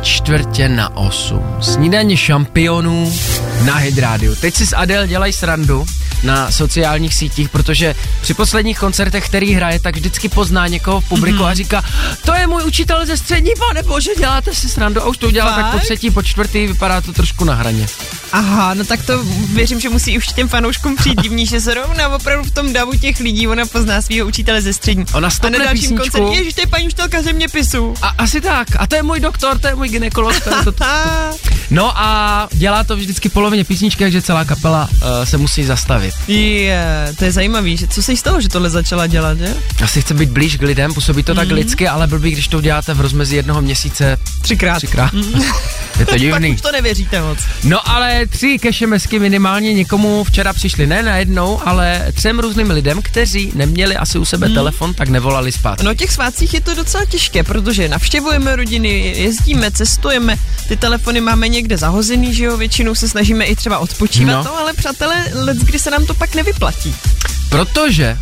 Čtvrtě na osm. Snídaně šampionů na Hydrádiu. Teď si s Adel dělají srandu na sociálních sítích, protože při posledních koncertech, který hraje, tak vždycky pozná někoho v publiku Mhm. mm-hmm. a říká, to je můj učitel ze střední, pane bože, děláte si srandu. A už to udělala tak po třetí, po čtvrtý, vypadá to trošku na hraně. Aha, no tak to věřím, že musí už těm fanouškům přijít divný, že zrovna opravdu v tom davu těch lidí ona pozná svého učitele ze střední. Ona A na dalším písničku. koncertě, ježiš, to je paní učitelka zeměpisu. A asi tak. A to je můj doktor, to je můj ginekolog. To je to, A, No a dělá to vždycky polovině písničky, takže celá kapela uh, se musí zastavit. je, to je zajímavý, že co se jí stalo, že tohle začala dělat, že? Asi chce být blíž k lidem, působí to tak Mhm. lidsky, ale blbý, když to uděláte v rozmezí jednoho měsíce Třikrát. třikrát. je to Pak divný. už to nevěříte moc. No ale tři kešemesky minimálně někomu včera přišli, ne najednou, ale třem různým lidem, kteří neměli asi u sebe mm. telefon, tak nevolali zpátky. No těch svátcích je to docela těžké, protože navštěvujeme rodiny, jezdíme, cestujeme, ty telefony máme někde zahozený, že jo, většinou se snažíme i třeba odpočívat, No. no, ale přátelé, let, kdy se nám to pak nevyplatí. Protože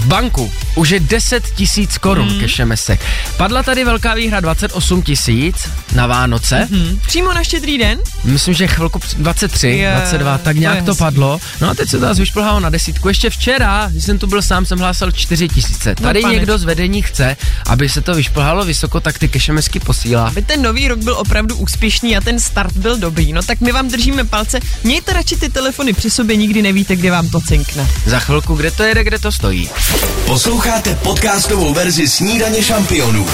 v banku už je 10 tisíc korun mm. kešemesek. Padla tady velká výhra 28 tisíc na Vánoce. Hmm. Přímo na štědrý den? Myslím, že chvilku před- 23, Je, 22, tak to nějak to hezký. padlo. No a teď se to zase vyšplhalo na desítku. Ještě včera, když jsem tu byl sám, jsem hlásal 4 tisíce. Tady pane. někdo z vedení chce, aby se to vyšplhalo vysoko, tak ty kešemesky posílá. Aby ten nový rok byl opravdu úspěšný a ten start byl dobrý. No tak my vám držíme palce. Mějte radši ty telefony při sobě, nikdy nevíte, kde vám to cinkne. Za chvilku, kde to jede, kde to stojí. Posloucháte podcastovou verzi Snídaně šampionů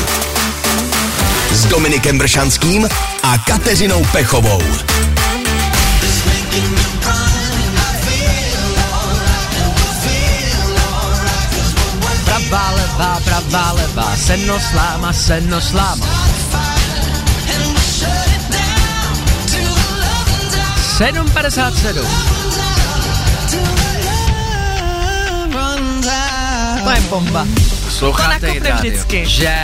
s Dominikem Bršanským a Kateřinou Pechovou. Pravá levá, pravá levá, seno sláma, seno sláma. 7.57 To je bomba. Posloucháte To nakopne vždycky. Že?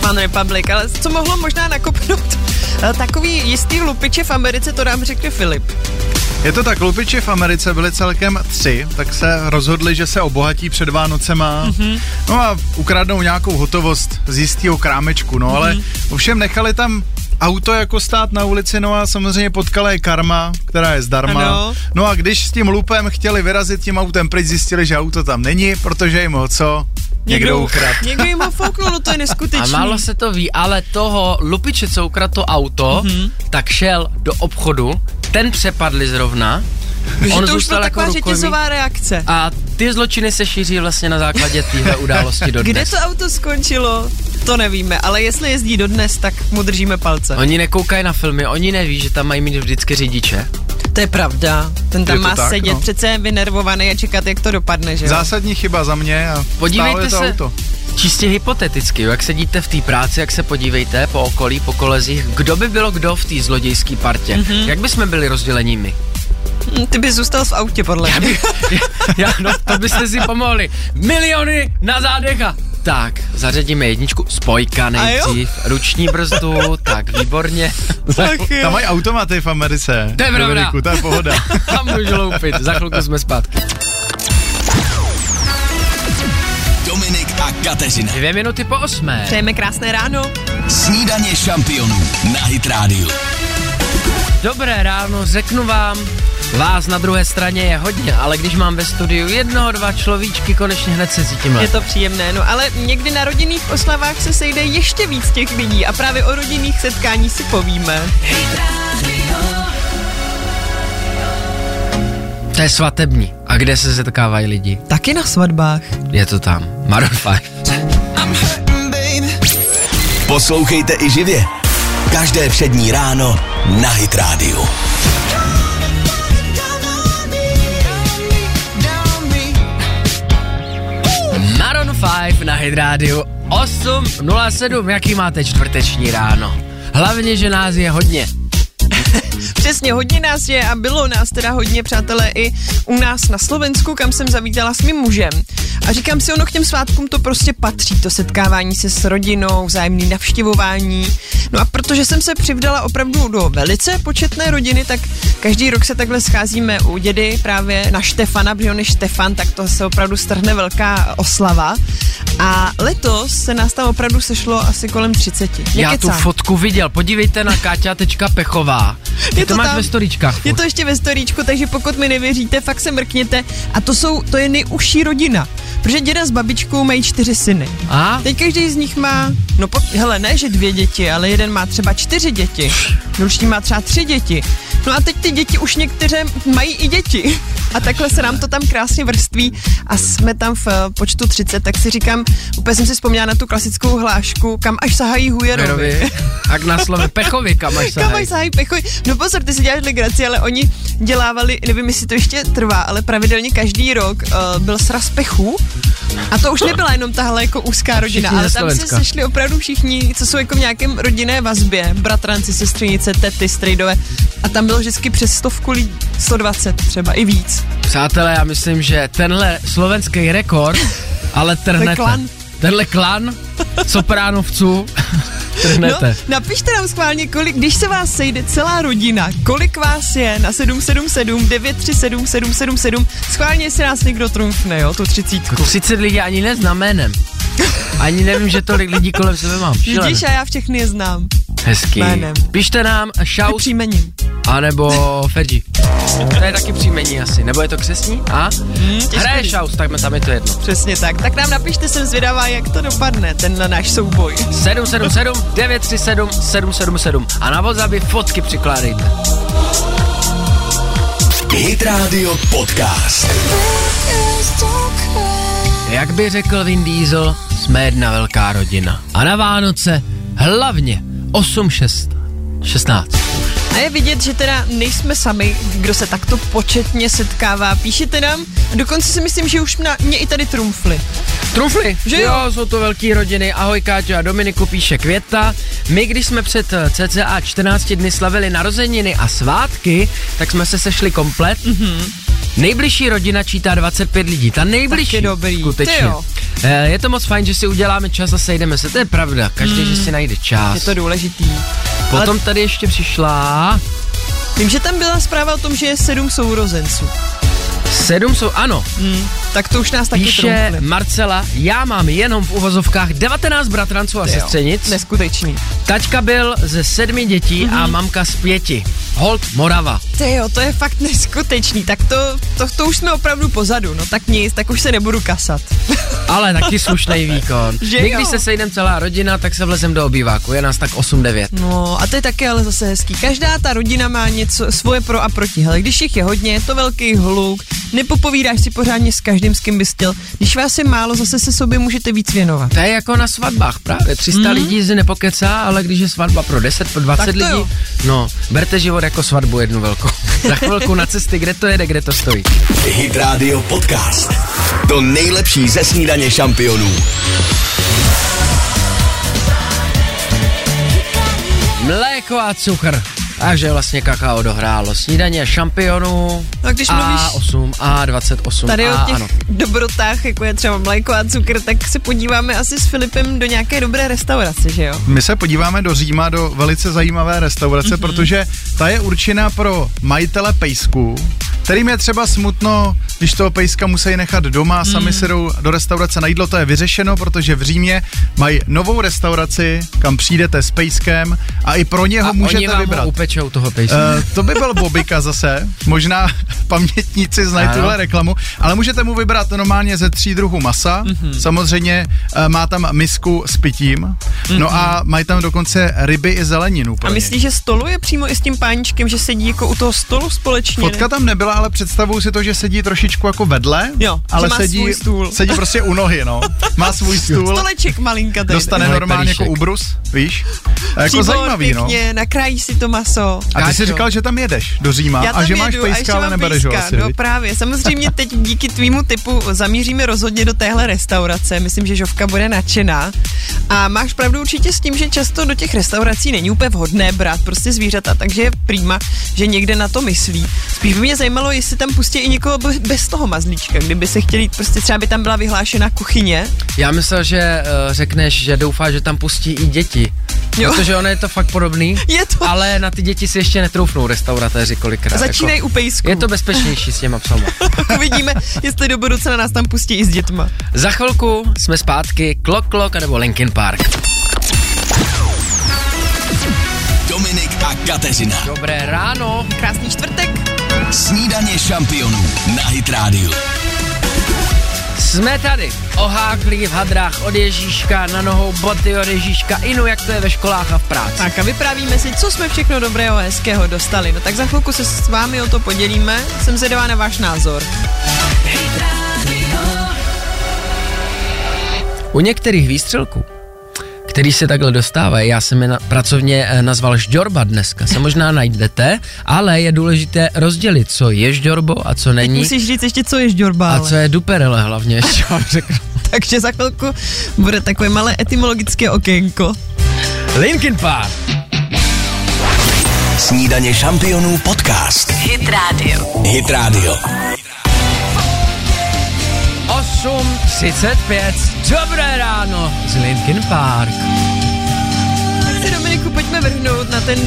Pan Republic, ale co mohlo možná nakopnout? Eh, Takový jistý lupiče v Americe, to nám řekne Filip. Je to tak, lupiči v Americe byli celkem tři, tak se rozhodli, že se obohatí před Vánocema. Mm-hmm. No a ukradnou nějakou hotovost z jistého krámečku, no mm-hmm. ale ovšem nechali tam auto jako stát na ulici, no a samozřejmě potkala je karma, která je zdarma. Ano. No a když s tím lupem chtěli vyrazit tím autem pryč, zjistili, že auto tam není, protože jim ho co? Někdo ukradl. Někdo jim ho fouknul, no to je neskutečný. A málo se to ví, ale toho lupiče, co ukradl to auto, mm-hmm. tak šel do obchodu, ten přepadli zrovna, on to už zůstal byla jako taková rukojmí. řetězová reakce. A ty zločiny se šíří vlastně na základě téhle události do Kde dnes. to auto skončilo, to nevíme, ale jestli jezdí dodnes, tak mu držíme palce. Oni nekoukají na filmy, oni neví, že tam mají mít vždycky řidiče. To je pravda. Ten tam Je má tak, sedět no. přece vynervovaný a čekat, jak to dopadne, že? Zásadní chyba za mě a Podívejte stále to se, auto. čistě hypoteticky, jak sedíte v té práci, jak se podívejte po okolí, po kolezích, kdo by bylo kdo v té zlodějské partě, mm-hmm. jak bychom byli rozdělení my? Hm, Ty bys zůstal v autě, podle mě. Já, no, to byste si pomohli. Miliony na zádech a tak, zařadíme jedničku, spojka nejdřív, ruční brzdu, tak výborně. Tak jo. Tam mají automaty v Americe. To je pravda. To je pohoda. A můžu loupit, za chvilku jsme zpátky. Dominik a Kateřina. Dvě minuty po osmé. Přejeme krásné ráno. Snídaně šampionů na Hit Radio. Dobré ráno, řeknu vám, vás na druhé straně je hodně, ale když mám ve studiu jednoho, dva človíčky, konečně hned se cítím Je lépe. to příjemné, no ale někdy na rodinných oslavách se sejde ještě víc těch lidí a právě o rodinných setkání si povíme. To je svatební. A kde se setkávají lidi? Taky na svatbách. Je to tam. Maroon 5. Poslouchejte i živě. Každé všední ráno na Hit Radio. 5 na Hit Radio 8.07. Jaký máte čtvrteční ráno? Hlavně, že nás je hodně. Přesně, hodně nás je a bylo nás teda hodně, přátelé, i u nás na Slovensku, kam jsem zavítala s mým mužem. A říkám si, ono k těm svátkům to prostě patří, to setkávání se s rodinou, vzájemný navštěvování. No a protože jsem se přivdala opravdu do velice početné rodiny, tak každý rok se takhle scházíme u dědy právě na Štefana, protože on je Štefan, tak to se opravdu strhne velká oslava. A letos se nás tam opravdu sešlo asi kolem 30. Já tu fotku viděl. Podívejte na Káťa.pechová. Ty Je to, to máš tam. ve storíčkách. Je to ještě ve storíčku, takže pokud mi nevěříte, fakt se mrkněte. A to jsou, to je nejužší rodina. Protože děda s babičkou mají čtyři syny. A? Teď každý z nich má, no po, hele, ne, že dvě děti, ale jeden má třeba čtyři děti. Druhý má třeba tři děti. No a teď ty děti už některé mají i děti. A takhle se nám to tam krásně vrství a jsme tam v eh, počtu 30, tak si říkám, úplně jsem si vzpomněla na tu klasickou hlášku, kam až sahají hujerovi. A na slove Pechovi, kam až Kam se až sahají pechoj. No pozor, ty si děláš legraci, ale oni dělávali, nevím, jestli to ještě trvá, ale pravidelně každý rok uh, byl sraz pechů. A to už nebyla jenom tahle jako úzká rodina, ale tam se sešli opravdu všichni, co jsou jako v nějakém rodinné vazbě, bratranci, sestřenice, tety, strejdové. A tam bylo vždycky přes stovku lidí, 120 třeba, i víc. Přátelé, já myslím, že tenhle slovenský rekord, ale trhnete. Tenhle klan sopránovců, trhnete. No, napište nám schválně, kolik, když se vás sejde celá rodina, kolik vás je na 777 937 777, schválně si nás někdo trumfne, jo, tu třicítku. 30 lidí ani neznám jménem. Ani nevím, že tolik lidí kolem sebe mám. Šílené. Vidíš, a já všechny je znám. Hezký. jménem. Pište nám shout, příjmením. anebo Fergie. To je taky příjmení asi. Nebo je to křesní? A? Hmm, Hraje shout, tak tam je to jedno. Přesně tak. Tak nám napište, jsem zvědavá, jak to dopadne, ten náš souboj. 777 937 777 a na WhatsAppy fotky přikládejte. Hit Radio Podcast. Jak by řekl Vin Diesel, jsme jedna velká rodina. A na Vánoce hlavně 8, 6, 16. A je vidět, že teda nejsme sami, kdo se takto početně setkává. Píšete nám dokonce si myslím, že už na mě i tady trumfli. Trumfly, Že jo? jo? jsou to velké rodiny. Ahoj Káťo a Dominiku píše Květa. My, když jsme před eh, cca 14 dny slavili narozeniny a svátky, tak jsme se sešli komplet. Mm-hmm. Nejbližší rodina čítá 25 lidí. Ta nejbližší. Tak je dobrý. Skutečně. Jo. Eh, Je to moc fajn, že si uděláme čas a sejdeme se. To je pravda. Každý, mm. že si najde čas. Je to důležitý. Potom tady ještě přišla Vím, že tam byla zpráva o tom, že je sedm sourozenců. sedm jsou, ano, Hmm. Tak to už nás taky píše trumfli. Marcela, já mám jenom v uvozovkách 19 bratranců a sestřenic. Neskutečný. Taťka byl ze sedmi dětí mm-hmm. a mamka z pěti. Hold Morava. Ty jo, to je fakt neskutečný. Tak to, to, to už jsme opravdu pozadu. No tak nic, tak už se nebudu kasat. Ale taky slušný výkon. Že My, jo? když se sejdem celá rodina, tak se vlezem do obýváku. Je nás tak 8-9. No a to je také ale zase hezký. Každá ta rodina má něco svoje pro a proti. Hele, když jich je hodně, je to velký hluk, nepopovídáš si pořádně s každým, s kým bys chtěl. Když vás je málo, zase se sobě můžete víc věnovat. To je jako na svatbách, právě. 300 mm. lidí si nepokecá, ale když je svatba pro 10, pro 20 Tak to lidí, jo. no, berte život jako svatbu jednu velkou. Za chvilku na cesty, kde to jede, kde to stojí. Hit Radio Podcast. To nejlepší ze snídaně šampionů. Mléko a cukr. Takže vlastně kakao dohrálo. Snídaně šampionů No a když mluvíš A8, A28, tady A, o těch ano. dobrotách, jako je třeba mléko a cukr, tak se podíváme asi s Filipem do nějaké dobré restaurace, že jo? My se podíváme do Říma, do velice zajímavé restaurace, mm-hmm. protože ta je určena pro majitele pejsků, kterým je třeba smutno, když toho pejska musí nechat doma a sami se jdou do restaurace na jídlo. To je vyřešeno, protože v Římě mají novou restauraci, kam přijdete s pejskem a i pro něho A můžete oni vám vybrat. ho upečou toho pejska. Uh, to by byl Bobika zase, možná pamětníci znají Ano. tuhle reklamu, ale můžete mu vybrat normálně ze tří druhů masa, mm-hmm. samozřejmě uh, má tam misku s pitím, mm-hmm. no a mají tam dokonce ryby i zeleninu. A myslíš, že stoluje přímo i s tím páničkem, že sedí jako u toho stolu společně? Fotka tam nebyla, ale představuju si to, že sedí trošičku jako vedle, Jo, že ale má sedí, svůj stůl. sedí prostě u nohy, no. Má svůj stůl, Stoleček malinka tady. dostane normálně jako ubrus, víš? A jako Příbor, zajímavý, no. pěkně, nakrájíš si to maso. A ty jsi Káčo. říkal, že tam jedeš do Říma Já a tam že máš jedu, a ještě pejska, ale nebereš ho asi. No právě, samozřejmě teď díky tvýmu typu zamíříme rozhodně do téhle restaurace. Myslím, že Žovka bude nadšená. A máš pravdu určitě s tím, že často do těch restaurací není úplně vhodné brát prostě zvířata, takže je prýma, že někde na to myslí. Spíš by mě zajímalo, jestli tam pustí i někoho be- bez toho mazlíčka, kdyby se chtěli, prostě třeba by tam byla vyhlášena kuchyně. Já myslel, že uh, řekneš, že doufá, že tam pustí i děti. Jo. Protože ono je to fakt podobný. Je to. Ale na ty děti si ještě netroufnou restauratéři kolikrát. Začínají jako, u pejsku. Je to bezpečnější s těma psama. Uvidíme, jestli do budoucna nás tam pustí i s dětma. Za chvilku jsme zpátky Clock Clock nebo Linkin Park. Dominik a Kateřina. Dobré ráno. Krásný čtvrtek. Snídaně šampionů na Hit Radio. Jsme tady, oháklí v hadrách od Ježíška, na nohou boty od Ježíška, inu jak to je ve školách a v práci. Tak a vyprávíme si, co jsme všechno dobrého a hezkého dostali. No tak za chvilku se s vámi o to podělíme. Jsem zvědavá na váš názor. U některých výstřelků, který se takhle dostávají, já jsem je na, pracovně eh, nazval žďorba dneska, se možná najdete, ale je důležité rozdělit, co je žďorbo a co není. Musíš říct ještě, co je žďorba. A ale. co je duperele hlavně, ještě vám řeknu. Takže za chvilku bude takové malé etymologické okénko. Linkin Park. Snídaně šampionů podcast. Hit Radio. Hit Radio. 8.35. Dobré ráno z Linkin Park. Tak se Dominiku pojďme vrhnout na ten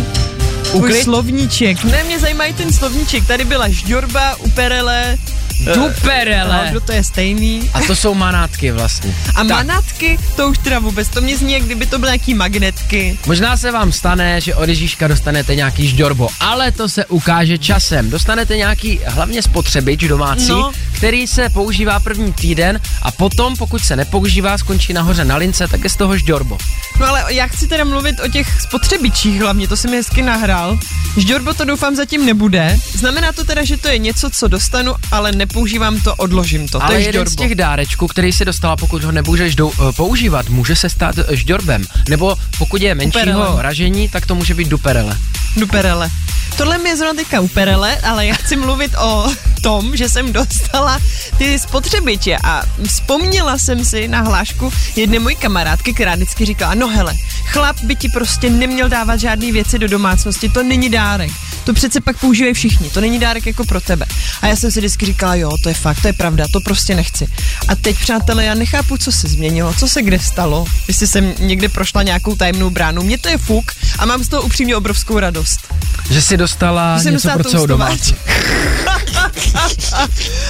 Uklid? slovníček. Ne, mě zajímají ten slovníček. Tady byla žďorba, uperele, Duperele. no, kdo to je stejný. A to jsou manátky vlastně. A Tak. manatky, to už teda vůbec, to mě zní, jak kdyby to byly nějaký magnetky. Možná se vám stane, že od Ježíška dostanete nějaký žďorbo, ale to se ukáže časem. Dostanete nějaký hlavně spotřebič domácí, No. který se používá první týden a potom, pokud se nepoužívá, skončí nahoře na lince, tak je z toho žďorbo. No ale já chci teda mluvit o těch spotřebičích hlavně, to si mi hezky nahrál. Žďorbo to doufám zatím nebude. Znamená to teda, že to je něco, co dostanu, ale nepoužívám to, odložím to. to ale je jeden žďorbo. z těch dárečků, který si dostala, pokud ho nebudeš dou, eh, používat, může se stát eh, žďorbem. Nebo pokud je menšího Uperelem. ražení, tak to může být duperele. Duperele. Tohle mi je zrovna teďka uperele, ale já chci mluvit o tom, že jsem dostala ty spotřebiče a vzpomněla jsem si na hlášku jedné mojí kamarádky, která vždycky říkala, no hele, chlap by ti prostě neměl dávat žádné věci do domácnosti, to není dárek. To přece pak používají všichni, to není dárek jako pro tebe. A já jsem si vždycky říkala, jo, to je fakt, to je pravda, to prostě nechci. A teď, přátelé, já nechápu, co se změnilo, co se kde stalo, jestli jsem někde prošla nějakou tajemnou bránu. Mně to je fuk a mám z toho upřímně obrovskou radost. Že si dostala Že jsem něco pro celou domácí.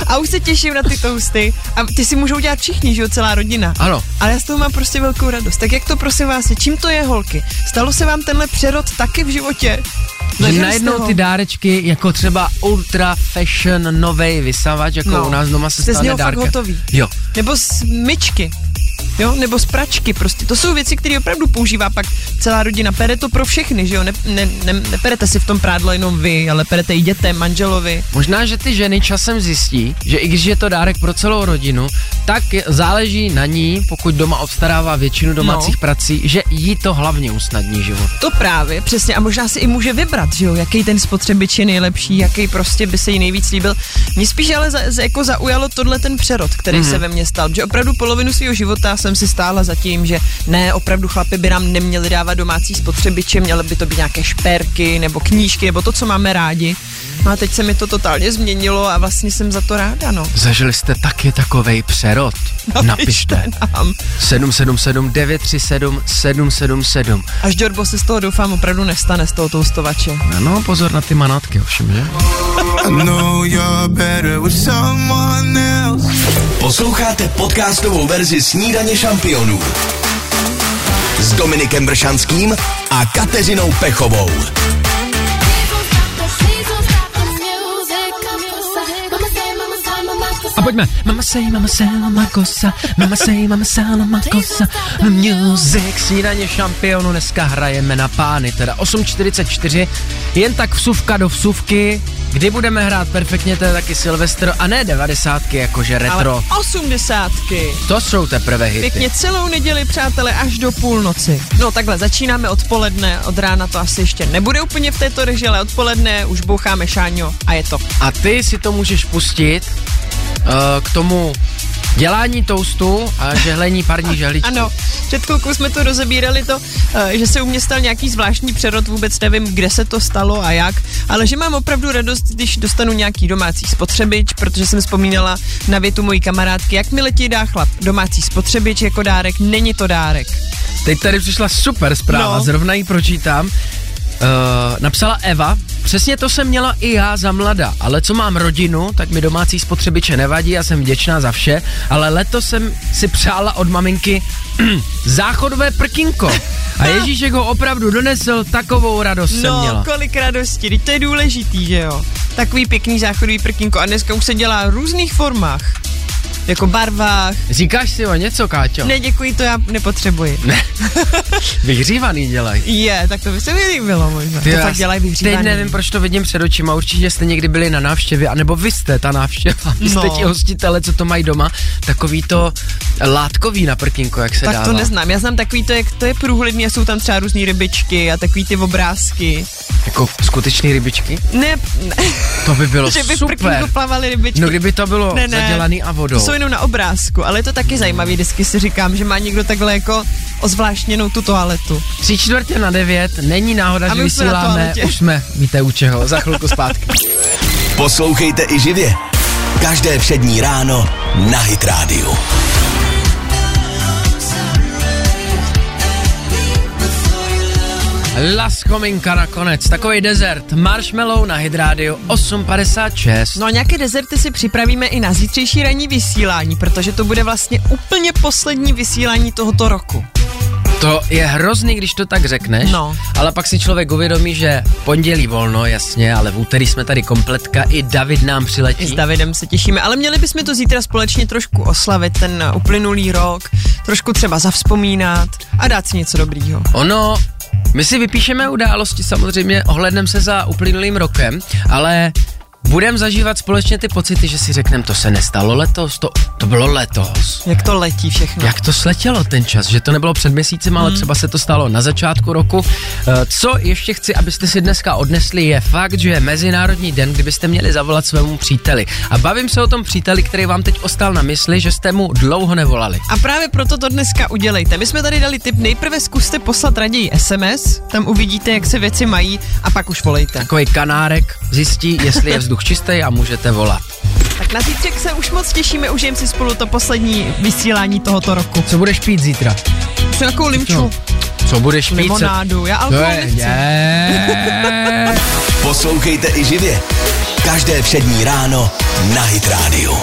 a už se těším na ty tousty. A ty si můžou dělat všichni, že jo, celá rodina. Ano. Ale já z toho mám prostě velkou radost. Tak jak to prosím vás je? Čím to je, holky? Stalo se vám tenhle přerod taky v životě? Že najednou ty dárečky, jako třeba ultra fashion novej vysavač, jako No. u nás doma se Jste z stane něho fakt dárka. hotový. Jo. Nebo z myčky. Jo, nebo z pračky prostě. To jsou věci, které opravdu používá pak celá rodina. Pere to pro všechny, že jo? Ne, ne, ne, neperete si v tom prádlo jenom vy, ale perete i dětem, manželovi. Možná, že ty ženy časem zjistí, že i když je to dárek pro celou rodinu, tak záleží na ní, pokud doma obstarává většinu domácích No. prací, že jí to hlavně usnadní život. To právě, přesně. A možná si i může vybrat, že jo, jaký ten spotřebič je nejlepší, jaký prostě by se jí nejvíc líbil. Mě spíš ale za, jako zaujalo tohle ten přerod, který Mhm. mm-hmm. se ve mně stal, že opravdu polovinu svého života jsem si stála za tím, že ne, opravdu chlapi by nám neměli dávat domácí spotřebiče, měly by to být nějaké šperky nebo knížky nebo to, co máme rádi. No a teď se mi to totálně změnilo a vlastně jsem za to ráda, no. Zažili jste taky takovej přerod? Napište. nám. 777 937 777. Až Dorbo se z toho doufám opravdu nestane, z toho toustovače. No, pozor na ty manátky, ovšem, že? I know you're better with someone else. Posloucháte podcastovou verzi Snídaně šampionů s Dominikem Bršanským a Kateřinou Pechovou. A pojďme. Mama say, mama say, mama kosa, mama say, mama say, mama kosa, music, snídaně šampionu, dneska hrajeme na pány, teda 8.44, jen tak vsuvka do vsuvky, kdy budeme hrát perfektně, to je taky Silvestr, a ne devadesátky, jakože retro. Ale osmdesátky. To jsou teprve hity. Pěkně celou neděli, přátelé, až do půlnoci. No takhle, začínáme odpoledne, od rána to asi ještě nebude úplně v této reži, ale odpoledne už boucháme šáňo a je to. A ty si to můžeš pustit uh, k tomu dělání toustu a žehlení parní žehličky. Ano, před chvilkou jsme to rozebírali to, eh, že se u mě stal nějaký zvláštní přerod, vůbec nevím, kde se to stalo a jak, ale že mám opravdu radost, když dostanu nějaký domácí spotřebič, protože jsem vzpomínala na větu mojí kamarádky, jak mi letí dá chlap domácí spotřebič jako dárek, není to dárek. Teď tady přišla super zpráva, no. No. zrovna ji pročítám. Uh, napsala Eva, přesně to jsem měla i já za mlada, ale co mám rodinu, tak mi domácí spotřebiče nevadí a jsem vděčná za vše, ale letos jsem si přála od maminky záchodové prkinko a Ježíšek ho opravdu donesl, takovou radost jsem No, měla. kolik radosti, teď to je důležitý, že jo. Takový pěkný záchodový prkínko a dneska už se dělá v různých formách. Jako barvách. Říkáš si o něco, Káťo? Ne, děkuji, to já nepotřebuji. Ne. Vyhřívaný dělají. Je, tak to by se mi líbilo možná. Ty to fakt dělají Teď vyhřívaný. nevím, proč to vidím před očima. Určitě jste někdy byli na návštěvě, anebo vy jste ta návštěva. Vy jste No. ti hostitele, co to mají doma. Takový to látkový na prkínko, jak se tak dává. to neznám. Já znám takový to, jak to je průhledný a jsou tam třeba různý rybičky a takový ty obrázky. Jako skutečný rybičky? Ne, ne To by bylo že by super. plavaly rybičky. No kdyby to bylo Ne, ne. zadělaný a vodou. Jsou jenom na obrázku, ale je to taky zajímavý. Vždycky si říkám, že má někdo takhle jako ozvláštněnou tu toaletu. Tři čtvrtě na devět, není náhoda, A že vysíláme, už jsme, víte u čeho, za chvilku zpátky. Poslouchejte i živě. Každé přední ráno na Hit Radio. Las Chominka nakonec, takový desert, marshmallow na Hydrádiu 856. No a nějaké dezerty si připravíme i na zítřejší ranní vysílání, protože to bude vlastně úplně poslední vysílání tohoto roku. To je hrozný, když to tak řekneš, No. ale pak si člověk uvědomí, že pondělí volno, jasně, ale v úterý jsme tady kompletka, i David nám I přiletí. s Davidem se těšíme, ale měli bychom to zítra společně trošku oslavit, ten uplynulý rok, trošku třeba zavzpomínat a dát si něco dobrýho. Ono, my si vypíšeme události samozřejmě, ohlednem se za uplynulým rokem, ale budeme zažívat společně ty pocity, že si řekneme, to se nestalo letos, to, to bylo letos. Jak to letí všechno. Jak to sletělo ten čas, že to nebylo před měsícem, ale třeba se to stalo na začátku roku. Eh, Co ještě chci, abyste si dneska odnesli, je fakt, že je Mezinárodní den, kdybyste měli zavolat svému příteli. A bavím se o tom příteli, který vám teď ostal na mysli, že jste mu dlouho nevolali. A právě proto to dneska udělejte. My jsme tady dali tip, nejprve zkuste poslat raději SMS, tam uvidíte, jak se věci mají a pak už volejte. Takový kanárek zjistí, jestli je vzduch čistý a můžete volat. Tak na zítřek se už moc těšíme, užijeme si spolu to poslední vysílání tohoto roku. Co budeš pít zítra? Co nějakou limču, No, Co budeš pít? limonádu, já alkohol je, nechci. je. Poslouchejte i živě. Každé všední ráno na Hit Radio.